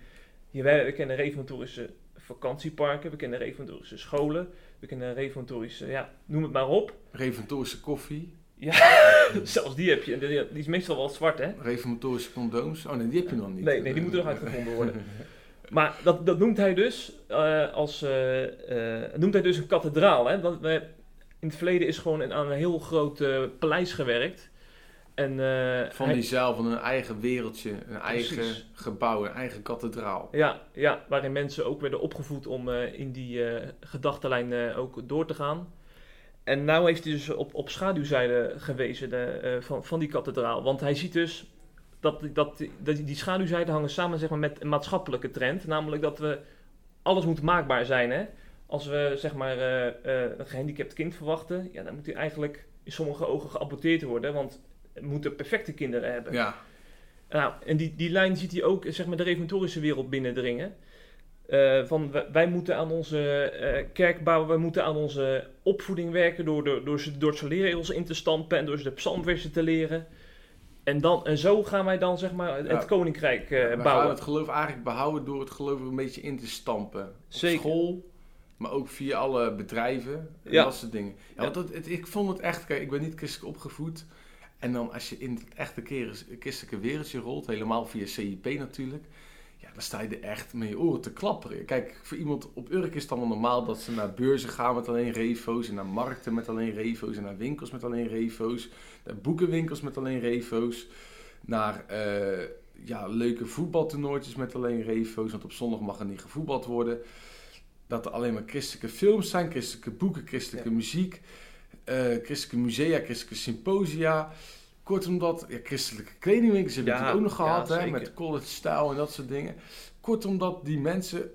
Hier, wij, we kennen reformatorische vakantieparken. We kennen reformatorische scholen. We kennen reformatorische, ja, noem het maar op. Reformatorische koffie, Zelfs die heb je. Die is meestal wel zwart, hè? reformatorische condooms. Oh nee, die heb je nog niet. Nee, nee, die moeten nog uitgevonden worden. Maar dat, dat noemt hij dus eh, als eh, eh, noemt hij dus een kathedraal. Hè? Want in het verleden is gewoon een- aan een heel groot paleis gewerkt. En, eh, Van hij- die zaal, van een eigen wereldje, een eigen gebouw, een eigen kathedraal. ja, ja, waarin mensen ook werden opgevoed om eh, in die eh gedachtenlijn ook door te gaan. En nou heeft hij dus op, op schaduwzijde gewezen de, van, van die kathedraal. Want hij ziet dus dat, dat, dat die schaduwzijden hangen samen zeg maar, met een maatschappelijke trend. Namelijk dat we alles moet maakbaar zijn. Hè? Als we zeg maar, een gehandicapt kind verwachten, ja, dan moet hij eigenlijk in sommige ogen geaborteerd worden. Want moeten perfecte kinderen hebben. Ja, Nou, en die, die lijn ziet hij ook zeg maar, de reformatorische wereld binnendringen. Eh, van wij, moeten aan onze eh, kerk bouwen, wij moeten aan onze opvoeding werken door, de, door, ze, door ze leerregels in te stampen en door ze de psalmversen te leren. En, dan, en zo gaan wij dan zeg maar, het Ja. koninkrijk eh, we gaan bouwen. het geloof eigenlijk behouden door het geloof een beetje in te stampen. Op Zeker. school, maar ook via alle bedrijven en Ja. dat soort dingen. Ja, Ja. Want dat, het, ik vond het echt, kijk, ik ben niet christelijk opgevoed. En dan als je in het echte christelijke wereldje rolt, helemaal via CIP natuurlijk. Ja, dan sta je er echt met je oren te klapperen. Kijk, voor iemand op Urk is het allemaal normaal dat ze naar beurzen gaan met alleen refo's. En naar markten met alleen refo's. En naar winkels met alleen refo's. Naar boekenwinkels met alleen refo's. Naar eh, ja, leuke voetbaltoernooitjes met alleen refo's. Want op zondag mag er niet gevoetbald worden. dat er alleen maar christelijke films zijn, christelijke boeken, christelijke muziek, christelijke musea, christelijke symposia. Kortom, dat ja, christelijke kledingwinkels hebben we Ja, natuurlijk ook nog ja, gehad, hè, met college style en dat soort dingen. Kortom, dat die mensen,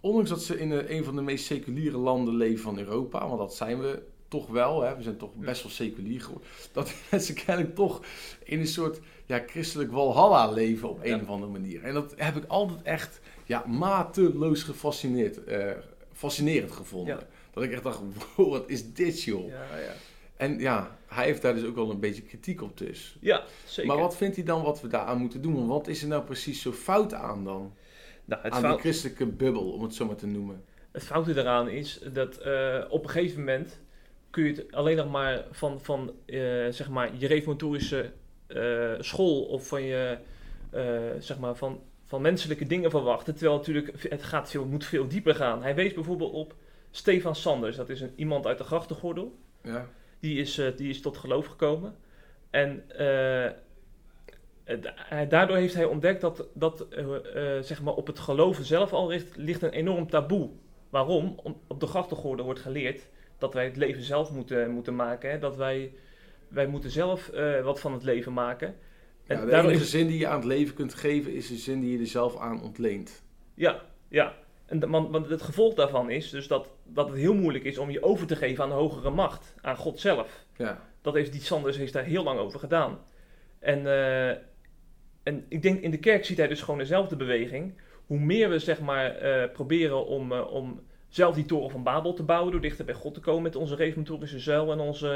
ondanks dat ze in een, van de meest seculiere landen leven van Europa, want dat zijn we toch wel, hè, we zijn toch best wel seculier geworden, dat die mensen kennelijk toch in een soort ja, christelijk walhalla leven op een of andere manier. En dat heb ik altijd echt ja, mateloos gefascineerd, eh, fascinerend gevonden. Dat ik echt dacht, wow, wat is dit joh. Ja, ja. En ja, hij heeft daar dus ook wel een beetje kritiek op dus. ja zeker. Maar wat vindt hij dan wat we daaraan moeten doen? Want wat is er nou precies zo fout aan dan? nou, het, aan fout, die christelijke bubbel, om het zo maar te noemen. het foute eraan is dat eh, op een gegeven moment kun je het alleen nog maar van, van eh, zeg maar je reformatorische eh, school of van je zeg maar van, van menselijke dingen verwachten. Terwijl natuurlijk het gaat veel, moet veel dieper gaan. Hij wees bijvoorbeeld op Stefan Sanders. Dat is een, iemand uit de grachtengordel. Ja, Die is, eh, die is tot geloof gekomen. En eh, hij- daardoor heeft hij ontdekt dat, dat eh, eh, zeg maar op het geloven zelf al ligt, ligt een enorm taboe. Waarom? Om, op de grachtengordel wordt geleerd dat wij het leven zelf moeten, moeten maken. Hè? Dat wij, wij moeten zelf eh, wat van het leven maken. En ja de daardoor enige is- zin die je aan het leven kunt geven, is de zin die je er zelf aan ontleent. Ja, ja. En want, want het gevolg daarvan is dus dat, dat het heel moeilijk is om je over te geven aan de hogere macht, aan God zelf. Ja, Dat heeft die Sanders heeft daar heel lang over gedaan. En, eh, en ik denk in de kerk ziet hij dus gewoon dezelfde beweging. Hoe meer we zeg maar eh, proberen om, eh, om zelf die toren van Babel te bouwen, door dichter bij God te komen met onze reformatorische zuil en onze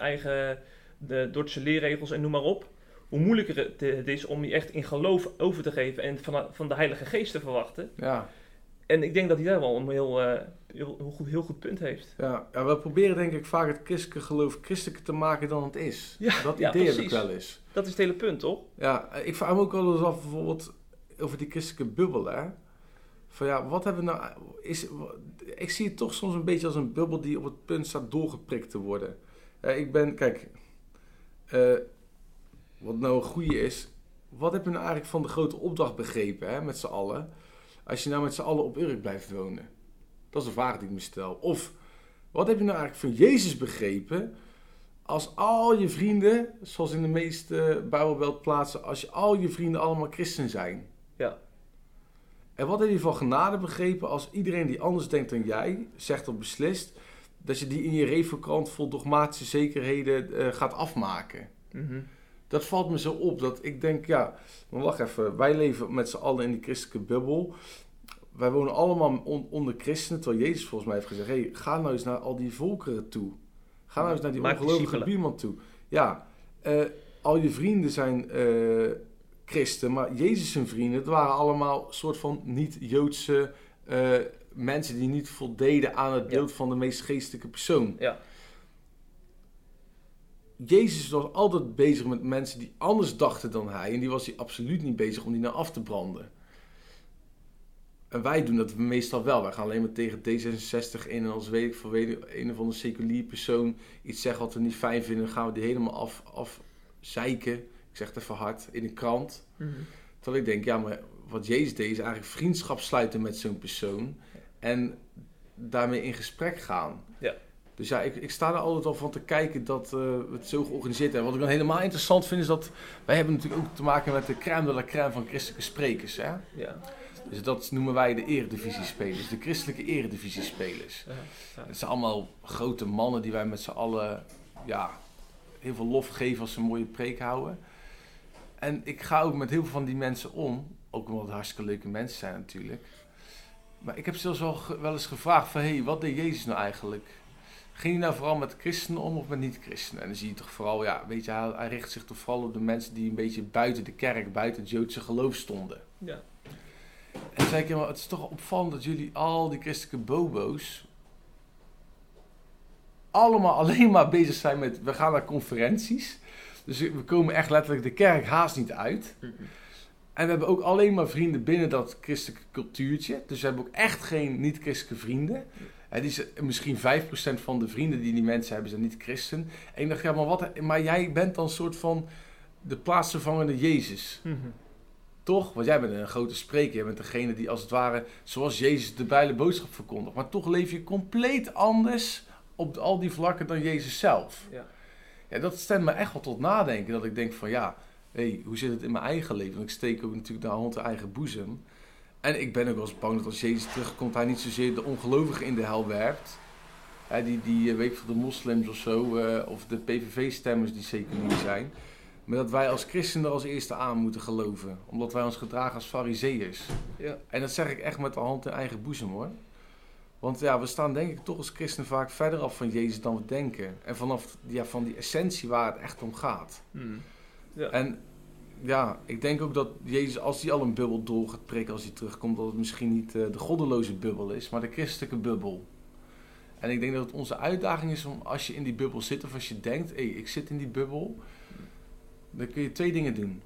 eigen de Dordtse leerregels en noem maar op. Hoe moeilijker het, het is om je echt in geloof over te geven en van, van de Heilige Geest te verwachten. ja, En ik denk dat hij daar wel een heel, eh, heel, heel, goed, heel goed punt heeft. ja. ja, we proberen denk ik vaak het christelijke geloof christelijker te maken dan het is. Ja, dat idee heb ik wel eens. Dat is het hele punt, toch? Ja, ik vraag me ook wel eens af bijvoorbeeld over die christelijke bubbel, hè. Van ja, wat hebben we nou... Is, ik zie het toch soms een beetje als een bubbel die op het punt staat doorgeprikt te worden. Eh, ik ben, kijk... eh, wat nou een goede is... Wat heb je nou eigenlijk van de grote opdracht begrepen, hè, met z'n allen? Als je nou met z'n allen op Urk blijft wonen. Dat is een vraag die ik me stel. Of, wat heb je nou eigenlijk van Jezus begrepen... Als al je vrienden, zoals in de meeste Bijbelbeltplaatsen, als je al je vrienden allemaal christen zijn. Ja. En wat heb je van genade begrepen als iedereen die anders denkt dan jij, zegt of beslist, dat je die in je refocrant vol dogmatische zekerheden eh, gaat afmaken? Mhm. Dat valt me zo op, dat ik denk, ja, maar wacht even, wij leven met z'n allen in die christelijke bubbel. Wij wonen allemaal on- onder christenen, terwijl Jezus volgens mij heeft gezegd, hey, ga nou eens naar al die volkeren toe. Ga nou eens naar die Maak ongelovige buurman toe. Ja, eh, al je vrienden zijn eh, christen, maar Jezus zijn vrienden, het waren allemaal soort van niet-Joodse eh, mensen die niet voldeden aan het Ja. beeld van de meest geestelijke persoon. Ja. Jezus was altijd bezig met mensen die anders dachten dan hij. En die was hij absoluut niet bezig om die nou af te branden. En wij doen dat meestal wel. Wij gaan alleen maar tegen D66 in. En als weet ik een of andere seculier persoon iets zegt wat we niet fijn vinden, dan gaan we die helemaal af, afzeiken. Ik zeg het even hard, in een krant. Terwijl ik denk, ja, maar wat Jezus deed is eigenlijk vriendschap sluiten met zo'n persoon. En daarmee in gesprek gaan. Dus ja, ik, ik sta er altijd al van te kijken dat eh, we het zo georganiseerd hebben. Wat ik dan helemaal interessant vind is dat wij hebben natuurlijk ook te maken met de crème de la crème van christelijke sprekers. Hè? Ja. Dus dat noemen wij de eredivisiespelers, de christelijke eredivisiespelers. Ja. Ja. Het zijn allemaal grote mannen die wij met z'n allen ja, heel veel lof geven als ze een mooie preek houden. En ik ga ook met heel veel van die mensen om. Ook omdat het hartstikke leuke mensen zijn natuurlijk. Maar ik heb zelfs wel, wel eens gevraagd van... Hé, hey, wat deed Jezus nou eigenlijk? Ging hij nou vooral met christenen om of met niet-christenen? En dan zie je toch vooral... Ja, weet je, hij, hij richt zich toch vooral op de mensen die een beetje buiten de kerk... buiten het Joodse geloof stonden. Ja. En zei ik, het is toch opvallend dat jullie al die christelijke bobo's allemaal alleen maar bezig zijn met, we gaan naar conferenties. Dus we komen echt letterlijk de kerk haast niet uit. En we hebben ook alleen maar vrienden binnen dat christelijke cultuurtje. Dus we hebben ook echt geen niet-christelijke vrienden. En die zijn, misschien 5% van de vrienden die die mensen hebben zijn niet christen. En ik dacht, ja, maar, wat, maar jij bent dan een soort van de plaatsvervangende Jezus. Mhm. Toch? Want jij bent een grote spreker. Jij bent degene die als het ware, zoals Jezus de Bijbel boodschap verkondigt. Maar toch leef je compleet anders op al die vlakken dan Jezus zelf. Ja. Ja, dat stemt me echt wel tot nadenken. Dat ik denk van ja, hey, hoe zit het in mijn eigen leven? Want ik steek ook natuurlijk de hand in eigen boezem. En ik ben ook wel eens bang dat als Jezus terugkomt, hij niet zozeer de ongelovigen in de hel werpt. Hè, die, die eh, weet van de moslims of zo, eh, of de PVV-stemmers die zeker niet zijn. Maar dat wij als christenen er als eerste aan moeten geloven. Omdat wij ons gedragen als fariseeërs. Ja. En dat zeg ik echt met de hand in eigen boezem hoor. Want ja, we staan denk ik toch als christenen vaak verder af van Jezus dan we denken. En vanaf ja, van die essentie waar het echt om gaat. Hmm. Ja. En ja, ik denk ook dat Jezus, als hij al een bubbel door gaat prikken als hij terugkomt, dat het misschien niet eh, de goddeloze bubbel is, maar de christelijke bubbel. En ik denk dat het onze uitdaging is om, als je in die bubbel zit, of als je denkt, hé, hey, ik zit in die bubbel, dan kun je twee dingen doen.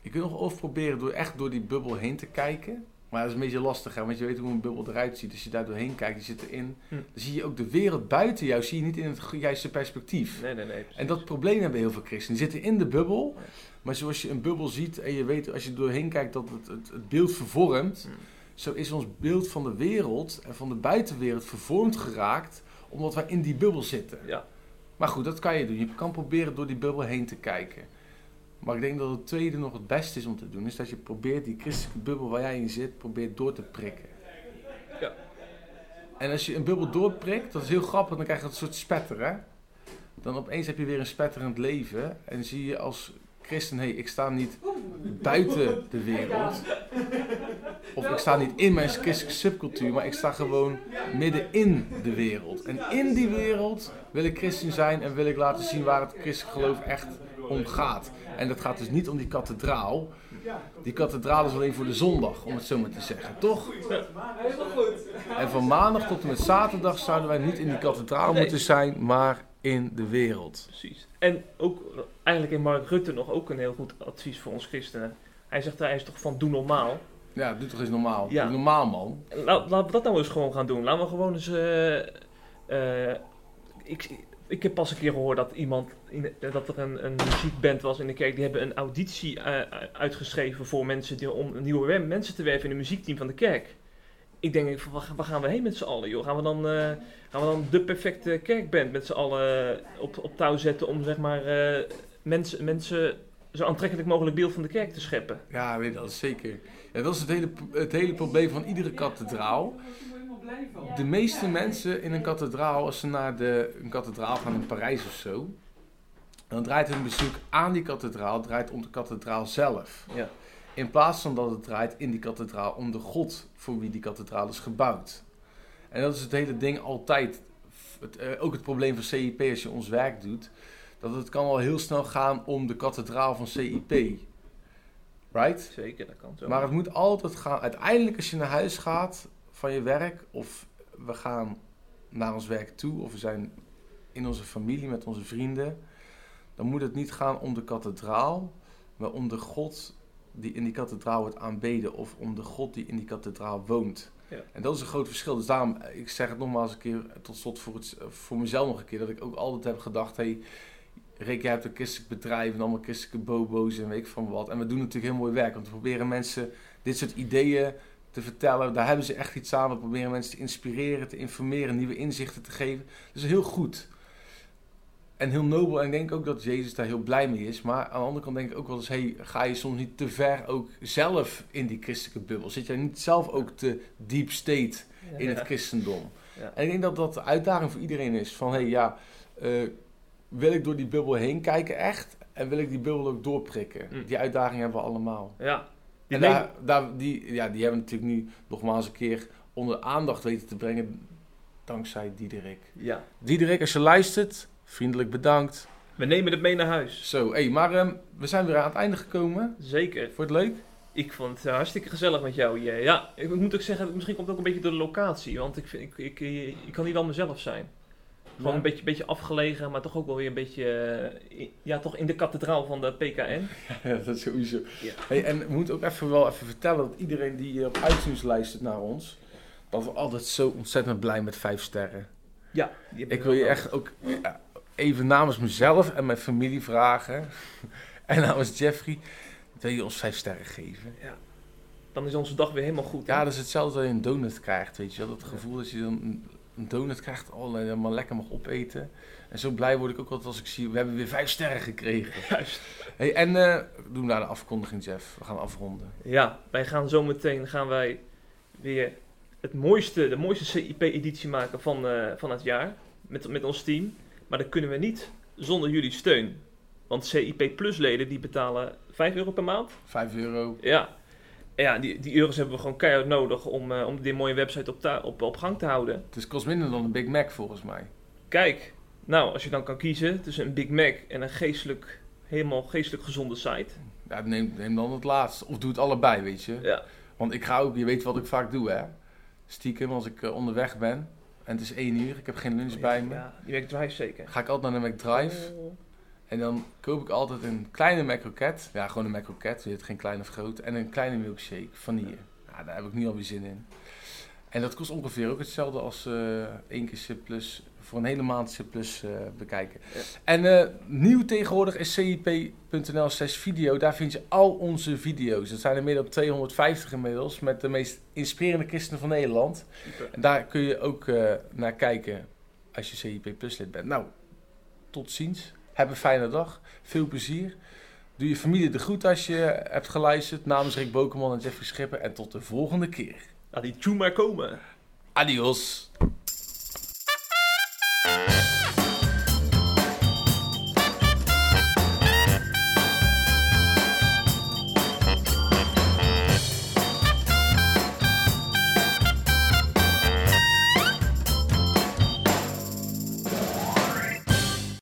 Je kunt nog of proberen door echt door die bubbel heen te kijken. Maar dat is een beetje lastig, hè? want je weet hoe een bubbel eruit ziet. Als je daar doorheen kijkt, je zit erin, Hm. dan zie je ook de wereld buiten jou, zie je niet in het juiste perspectief. Nee, nee, nee. En dat probleem hebben heel veel christenen. Die zitten in de bubbel, maar zoals je een bubbel ziet en je weet als je er doorheen kijkt dat het, het, het beeld vervormt, Hmm. zo is ons beeld van de wereld en van de buitenwereld vervormd geraakt omdat wij in die bubbel zitten. Ja. Maar goed, dat kan je doen. Je kan proberen door die bubbel heen te kijken. Maar ik denk dat het tweede nog het beste is om te doen, is dat je probeert die christelijke bubbel waar jij in zit, probeert door te prikken. Ja. En als je een bubbel doorprikt, dat is heel grappig, dan krijg je een soort spetter, hè? Dan opeens heb je weer een spetterend leven en zie je als christen, hé, hey, ik sta niet buiten de wereld. Of ik sta niet in mijn christelijke subcultuur, maar ik sta gewoon midden in de wereld. En in die wereld wil ik christen zijn en wil ik laten zien waar het christelijk geloof echt om gaat. En dat gaat dus niet om die kathedraal. Die kathedraal is alleen voor de zondag, om het zo maar te zeggen, toch? En van maandag tot en met zaterdag zouden wij niet in die kathedraal Nee. moeten zijn, maar in de wereld. Precies. En ook eigenlijk in Mark Rutte nog ook een heel goed advies voor ons christenen. Hij zegt, hij is toch van doe normaal. Ja, doe toch eens normaal. Ja. Doe normaal, man. La- laten we dat nou eens gewoon gaan doen. Laten we gewoon eens... eh, eh, ik, ik heb pas een keer gehoord dat iemand... Dat er een, een muziekband was in de kerk. Die hebben een auditie eh, uitgeschreven voor mensen... Die, om nieuwe we- mensen te werven in het muziekteam van de kerk. Ik denk, waar, gaan we heen met z'n allen, joh? Gaan we dan, eh, gaan we dan de perfecte kerkband met z'n allen op, op touw zetten... om zeg maar eh, mensen, mensen zo aantrekkelijk mogelijk beeld van de kerk te scheppen? Ja, weet dat zeker. Ja, dat is het hele, het hele probleem van iedere kathedraal. De meeste mensen in een kathedraal, als ze naar de, een kathedraal gaan in Parijs of zo, dan draait hun bezoek aan die kathedraal draait om de kathedraal zelf. Ja. In plaats van dat het draait in die kathedraal om de God voor wie die kathedraal is gebouwd. En dat is het hele ding altijd. Het, eh, ook het probleem van CIP als je ons werk doet. Dat het kan al heel snel gaan om de kathedraal van CIP. Right? Zeker, dat kan zo. Maar het moet altijd gaan. Uiteindelijk als je naar huis gaat van je werk. Of we gaan naar ons werk toe. Of we zijn in onze familie met onze vrienden. Dan moet het niet gaan om de kathedraal. Maar om de God die in die kathedraal wordt aanbeden. Of om de God die in die kathedraal woont. Ja. En dat is een groot verschil. Dus daarom, ik zeg het nogmaals een keer tot slot voor, het, voor mezelf nog een keer. Dat ik ook altijd heb gedacht, hey, Rick, jij hebt een christelijk bedrijf en allemaal christelijke bobo's en weet ik van wat. En we doen natuurlijk heel mooi werk. Want we proberen mensen dit soort ideeën te vertellen. Daar hebben ze echt iets aan. We proberen mensen te inspireren, te informeren, nieuwe inzichten te geven. Dus heel goed. En heel nobel. En ik denk ook dat Jezus daar heel blij mee is. Maar aan de andere kant denk ik ook wel eens... Hey, ga je soms niet te ver ook zelf in die christelijke bubbel? Zit jij niet zelf ook te deep state in het christendom? Ja. En ik denk dat dat de uitdaging voor iedereen is. Van, hey, ja... eh, wil ik door die bubbel heen kijken echt? En wil ik die bubbel ook doorprikken? Mm. Die uitdaging hebben we allemaal. Ja. En daar, daar, die, ja, die hebben we natuurlijk nu nogmaals een keer onder aandacht weten te brengen. Dankzij Diederik. ja. Diederik, als je luistert, vriendelijk bedankt. We nemen het mee naar huis. Zo, hé, maar ehm, we zijn weer aan het einde gekomen. Zeker. Vond het leuk? Ik vond het eh, hartstikke gezellig met jou hier. Ja, ik moet ook zeggen, misschien komt het ook een beetje door de locatie. Want ik, vind, ik, ik, ik kan niet wel mezelf zijn. Gewoon Ja. een beetje, beetje afgelegen, maar toch ook wel weer een beetje... eh, ja, toch in de kathedraal van de PKN. Ja, dat is sowieso. Ja. Hey, en we moeten ook even wel even vertellen dat iedereen die op iTunes luistert naar ons, dat we altijd zo ontzettend blij met vijf sterren. Ja. Ik wil je echt ook ja, even namens mezelf en mijn familie vragen. En namens Jeffrey. wil je ons vijf sterren geven. Dan is onze dag weer helemaal goed. hè? Ja, dat is hetzelfde dat je een donut krijgt, weet je wel. Dat gevoel dat je dan een- donut krijgt, en helemaal lekker mag opeten. En zo blij word ik ook altijd als ik zie, we hebben weer vijf sterren gekregen. Juist. Hey, en eh doen we naar de afkondiging, Jeff. We gaan afronden. Ja, wij gaan zometeen gaan wij weer het mooiste, de mooiste CIP-editie maken van, eh, van het jaar. Met, met ons team. Maar dat kunnen we niet zonder jullie steun. Want CIP Plus leden die betalen 5 euro per maand. Vijf euro. Ja. Ja, die, die euro's hebben we gewoon keihard nodig om, eh, om die mooie website op, op, op gang te houden. Het is kost minder dan een Big Mac volgens mij. Kijk, nou, als je dan kan kiezen tussen een Big Mac en een geestelijk, helemaal geestelijk gezonde site. Ja, neem, neem dan het laatste. Of doe het allebei, weet je. Ja, Want ik ga ook, je weet wat ik vaak doe, hè. Stiekem, als ik eh, onderweg ben en het is één uur, ik heb geen lunch bij me. Ja, die McDrive zeker. Ga ik altijd naar de McDrive Oh. En dan koop ik altijd een kleine McRocket. Ja, gewoon een McRocket, je hebt geen klein of groot. En een kleine milkshake, vanille. Ja, daar heb ik nu alweer zin in. En dat kost ongeveer ook hetzelfde als eh één keer C plus, voor een hele maand C plus eh, bekijken. Ja. En eh, nieuw tegenwoordig is cip.nl slash video. Daar vind je al onze video's. Dat zijn er meer dan 250 inmiddels. Met de meest inspirerende christenen van Nederland. Super. En daar kun je ook naar kijken als je CIP Plus lid bent. Nou, tot ziens. Heb een fijne dag. Veel plezier. Doe je familie de groet als je hebt geluisterd. Namens Rick Bokeman en Jeffrey Schipper. En tot de volgende keer. Adi, tjoe maar komen. Adios.